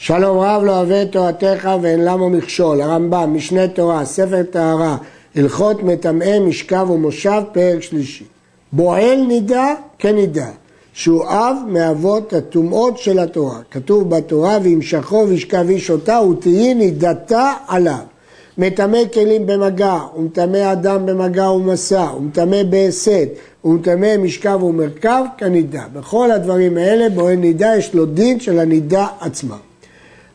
שלום רב לא אוהב את תורתך ואין למה מכשול, הרמב"ם, משנה תורה, ספר טהרה, הלכות מטמאי משכב ומושב, פרק שלישי. בועל נידה כנידה, שהוא אב מאבות הטומאות של התורה. כתוב בתורה, וימשכו וישכב איש אותה ותהי נידתה עליו. מטמא כלים במגע, ומטמא אדם במגע ומסע, ומטמא בהסת, ומטמא משכב ומרכב כנידה. בכל הדברים האלה בועל נידה יש לו דין של הנידה עצמה.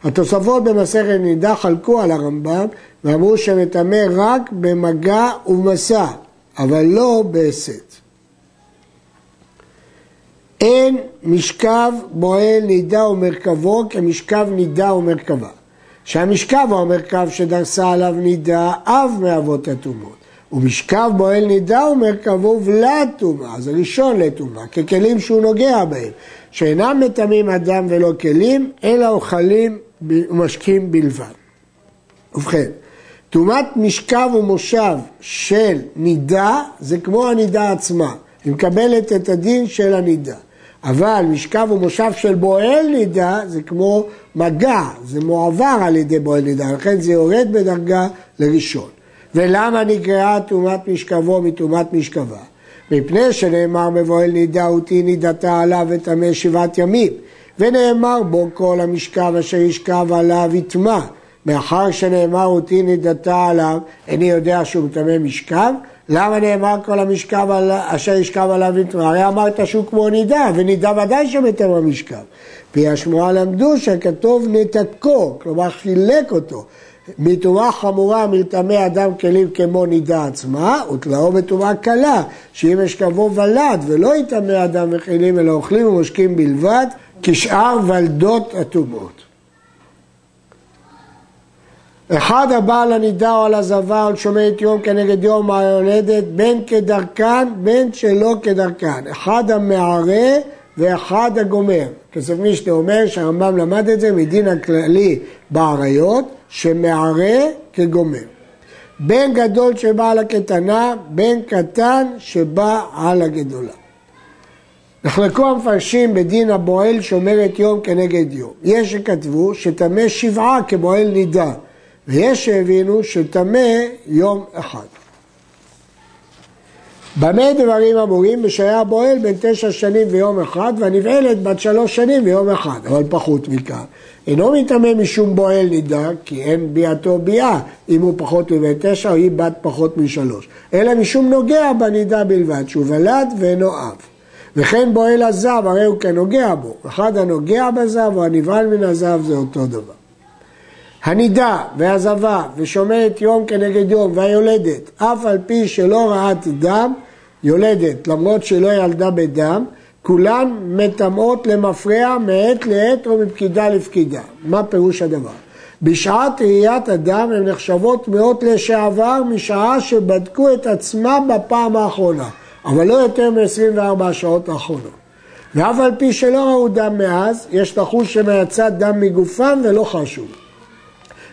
התוספות במסכת נידה חלקו על הרמב"ם ואמרו שמטמא רק במגע ומסע, אבל לא בהסת. אין משכב בועל נידה ומרכבו כמשכב נידה ומרכבה. שהמשכב הוא המרכב שדרסה עליו נידה אב מאבות הטומאות. ומשכב בועל נידה ומרכבו ולד טומאה, אז ראשון לטומאה, ככלים שהוא נוגע בהם, שאינם מטמאים אדם ולא כלים, אלא אוכלים ומשקים בלבד. ובכן, טומאת משכב ומושב של נידה זה כמו הנידה עצמה, היא מקבלת את הדין של הנידה. אבל משכב ומושב של בועל נידה זה כמו מגע, זה מועבר על ידי בועל נידה, לכן זה יורד בדרגה לראשון. ולמה נקראה טומאת משכבו מטומאת משכבה? מפני שנאמר בבועל נידה אותי נידתה עליו וטמא שבעת ימים. ונאמר בו כל המשכב אשר ישכב עליו יטמע. מאחר שנאמר אותי נידתה עליו, איני יודע שהוא מטמא משכב, למה נאמר כל המשכב על... אשר ישכב עליו יטמע? הרי אמרת שהוא כמו נידה, ונידה ודאי שמטמא משכב. פי השמועה למדו שכתוב נתקו, כלומר חילק אותו. מטומאה חמורה מטמא אדם כלים כמו נידה עצמה, ותלאו בטומאה קלה, שאם אשכבו ולד ולא יטמא אדם וכלים אלא אוכלים ומשקים בלבד, כשאר ולדות הטומאות. אחד הבא על הנידה או על הזבה או על שומרת יום כנגד יום היולדת, בין כדרכן בין שלא כדרכן. אחד המערה ואחד הגומר. כסף מישנה אומר שהרמב"ם למד את זה מדין הכללי בעריות, שמערה כגומר. בין גדול שבא על הקטנה, בין קטן שבא על הגדולה. נחלקו המפרשים בדין הבועל שומרת יום כנגד יום. יש שכתבו שטמא שבעה כבועל נידה, ויש שהבינו שטמא יום אחד. במה דברים אמורים? בשהיה בועל בין תשע שנים ויום אחד, והנבעלת בת שלוש שנים ויום אחד, אבל פחות מכאן. אינו מטמא משום בועל נידה, כי אין ביאתו ביאה, אם הוא פחות מבן תשע או היא בת פחות משלוש, אלא משום נוגע בנידה בלבד, שהוא ולד ואינו אב. וכן בועל הזב, הרי הוא כנוגע בו. אחד הנוגע בזב או הנבהל מן הזב זה אותו דבר. הנידה והזבה ושומרת יום כנגד יום והיולדת, אף על פי שלא ראת דם, יולדת, למרות שלא ילדה בדם, כולן מטמאות למפרע מעת לעת או מפקידה לפקידה. מה פירוש הדבר? בשעת ראיית אדם הן נחשבות מאוד לשעבר משעה שבדקו את עצמם בפעם האחרונה. אבל לא יותר מ-24 שעות האחרונות. ואף על פי שלא ראו דם מאז, יש לחוש שמייצא דם מגופם ולא חשו.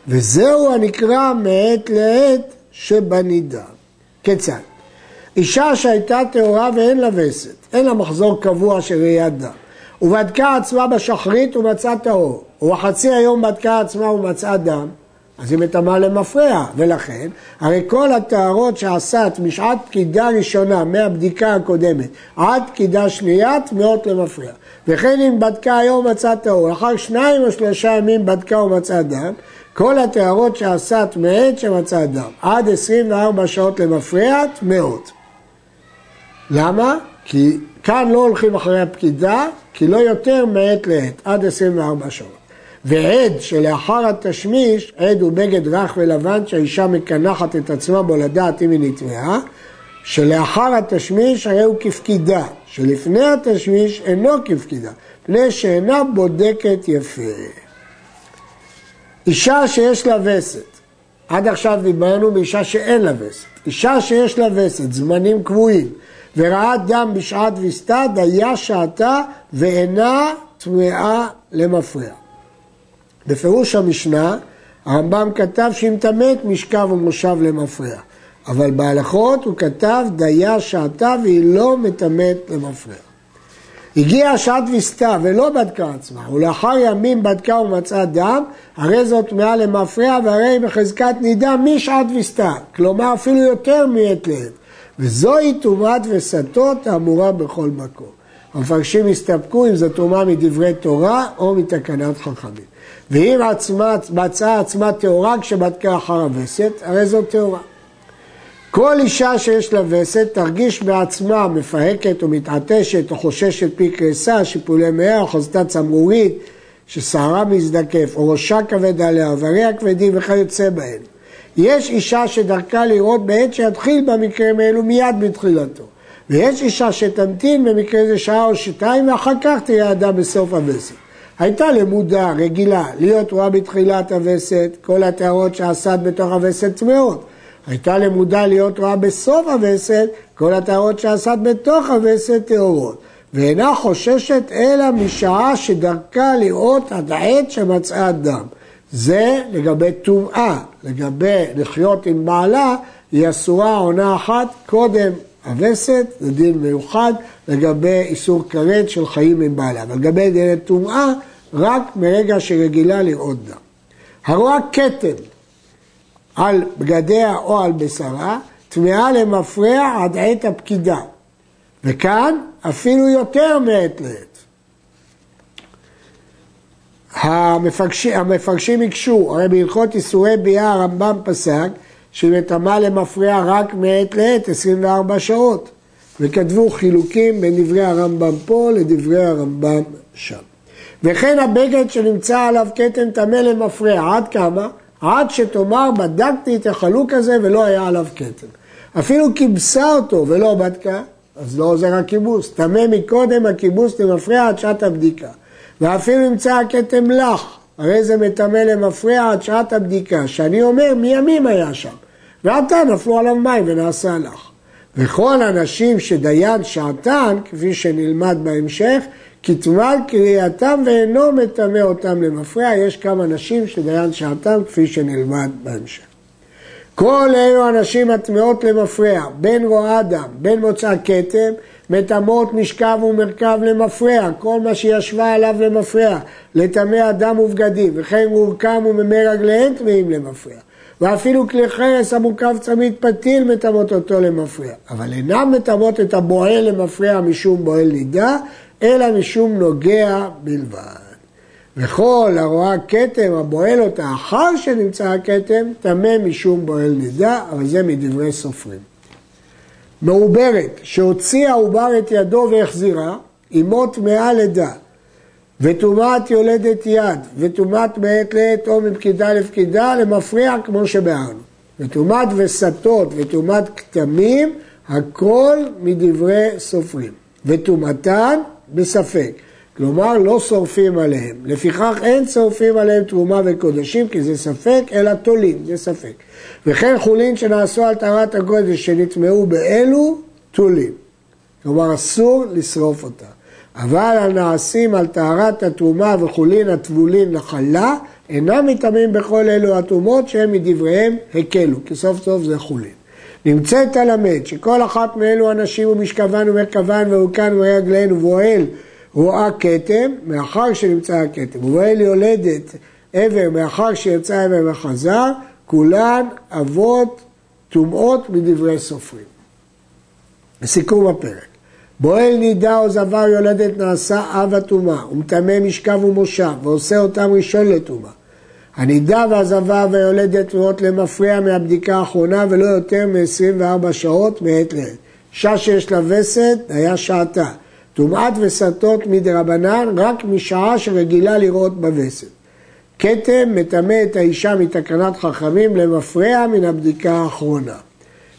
וזהו הנקרא מעת לעת שבנידה. כיצד? אישה שהייתה טהורה ואין לה וסת, אין לה מחזור קבוע של ראיית דם, ובדקה עצמה בשחרית ומצאה טהור, ובחצי היום בדקה עצמה ומצאה דם, אז היא מטמאה למפרע, ולכן, הרי כל הטהרות שעשת משעת פקידה ראשונה מהבדיקה הקודמת עד פקידה שנייה, טמאות למפרע. וכן אם בדקה היום מצא טהור, לאחר שניים או שלושה ימים בדקה ומצאה דם, כל הטהרות שעשת מעת שמצא דם, עד 24 שעות למפרע, טמאות. למה? כי כאן לא הולכים אחרי הפקידה, כי לא יותר מעת לעת, עד 24 שעות. ועד שלאחר התשמיש, עד הוא בגד רך ולבן שהאישה מקנחת את עצמה בו לדעת אם היא נטמעה, שלאחר התשמיש הרי הוא כפקידה, שלפני התשמיש אינו כפקידה, פני שאינה בודקת יפה. אישה שיש לה וסת, עד עכשיו דיברנו באישה שאין לה וסת, אישה שיש לה וסת, זמנים קבועים, וראה דם בשעת ויסתה, דיה שעתה ואינה טמאה למפרע. בפירוש המשנה, הרמב"ם כתב שהיא מטמאת משכב ומושב למפרע, אבל בהלכות הוא כתב דיה שעתה והיא לא מטמאת למפרע. הגיעה שעת וסתה ולא בדקה עצמה, ולאחר ימים בדקה ומצאה דם, הרי זאת טמאה למפרע והרי היא בחזקת נידה משעת וסתה, כלומר אפילו יותר מעת לעת. וזוהי טומאת וסתות האמורה בכל מקום. המפרשים הסתפקו אם זו טומאה מדברי תורה או מתקנת חכמים. ואם מצאה עצמה טהורה כשבדקה אחר הווסת, הרי זו טהורה. כל אישה שיש לה וסת תרגיש בעצמה מפהקת או מתעטשת או חוששת פי קריסה, שיפולי מאה או חזתה צמרורית, ששערה מזדקף או ראשה כבד עליה, אבריה כבדים וכיוצא בהן. יש אישה שדרכה לראות בעת שיתחיל במקרה מאלו מיד בתחילתו. ויש אישה שתמתין במקרה זה שעה או שתיים ואחר כך תהיה אדם בסוף הווסת. הייתה למודה, רגילה, להיות רואה בתחילת הווסת, כל הטהרות שעשת בתוך הווסת טמאות. הייתה למודה להיות רואה בסוף הווסת, כל הטהרות שעשת בתוך הווסת טהורות. ואינה חוששת אלא משעה שדרכה לראות עד העת שמצאה דם. זה לגבי טומאה, לגבי לחיות עם בעלה, היא אסורה עונה אחת קודם הווסת, זה דין מיוחד לגבי איסור כרת של חיים עם בעלה. אבל לגבי דיני טומאה, רק מרגע שרגילה לראות דם. הרואה כתם על בגדיה או על בשרה, טמאה למפרע עד עת הפקידה. וכאן אפילו יותר מעת לעת. המפרשים, המפרשים הקשו, הרי בהלכות איסורי ביאה הרמב"ם פסק שהיא מטמאה למפרע רק מעת לעת 24 שעות וכתבו חילוקים בין דברי הרמב"ם פה לדברי הרמב"ם שם. וכן הבגד שנמצא עליו כתם טמא למפרע, עד כמה? עד שתאמר בדקתי את החלוק הזה ולא היה עליו כתם. אפילו כיבסה אותו ולא בדקה, אז לא עוזר הכיבוס. טמא מקודם הכיבוס למפרע עד שעת הבדיקה. ואפילו ימצא הכתם לך, הרי זה מטמא למפרע עד שעת הבדיקה, שאני אומר מימים היה שם. ועתה נפלו עליו מים ונעשה לך. וכל הנשים שדיין שעתן, כפי שנלמד בהמשך, כתמל קריאתם ואינו מטמא אותם למפרע, יש כמה נשים שדיין שעתם כפי שנלמד בהמשך. כל אלו הנשים הטמאות למפרע, בין רואה דם, בין מוצא כתם, מטמאות משכב ומרכב למפרע, כל מה שישבה עליו למפרע, לטמא אדם ובגדים, וכן מורכם וממי רגליהם טמאים למפרע. ואפילו כלי חרס המורכב צמיד פתיל מטמאות אותו למפרע. אבל אינם מטמאות את הבועל למפרע משום בועל נידה, אלא משום נוגע בלבד. וכל הרואה כתם הבועל אותה אחר שנמצא הכתם, טמא משום בועל נידה, אבל זה מדברי סופרים. מעוברת שהוציא העובר את ידו והחזירה, אמו טמאה לידה, וטומאת יולדת יד, וטומאת מעת לעת או מפקידה לפקידה, למפריע כמו שבהרנו. וטומאת וסתות וטומאת כתמים, הכל מדברי סופרים. וטומאתן בספק. כלומר, לא שורפים עליהם. לפיכך אין שורפים עליהם תרומה וקודשים, כי זה ספק, אלא תולים, זה ספק. וכן חולין שנעשו על טהרת הקודש שנטמעו באלו, תולים. כלומר, אסור לשרוף אותה. אבל הנעשים על טהרת התרומה וחולין הטבולין לחלה, אינם מטמאים בכל אלו הטומאות שהם מדבריהם הקלו, כי סוף סוף זה חולין. נמצאת הלמד שכל אחת מאלו אנשים ומשכבן ומרכבן ואורכן ורגליהן ובועל רואה כתם, מאחר שנמצא הכתם, ובועל יולדת עבר מאחר שיצא עבר וחזר, כולן אבות טומאות מדברי סופרים. לסיכום הפרק, בועל נידה או זבר יולדת נעשה אב הטומאה, ומטמא משכב ומושב, ועושה אותם ראשון לטומאה. הנידה והזבה והיולדת תנועות למפריע מהבדיקה האחרונה ולא יותר מ-24 שעות מעת לעת. אישה שיש לה וסת, היה שעתה. טומאת וסתות מדרבנן רק משעה שרגילה לראות בווסת. כתם מטמא את האישה מתקנת חכמים למפרע מן הבדיקה האחרונה.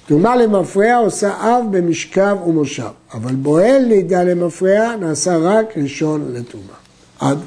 טומאה למפרע עושה אב במשכב ומושב, אבל בועל נידה למפרע נעשה רק ראשון לטומאה. עד.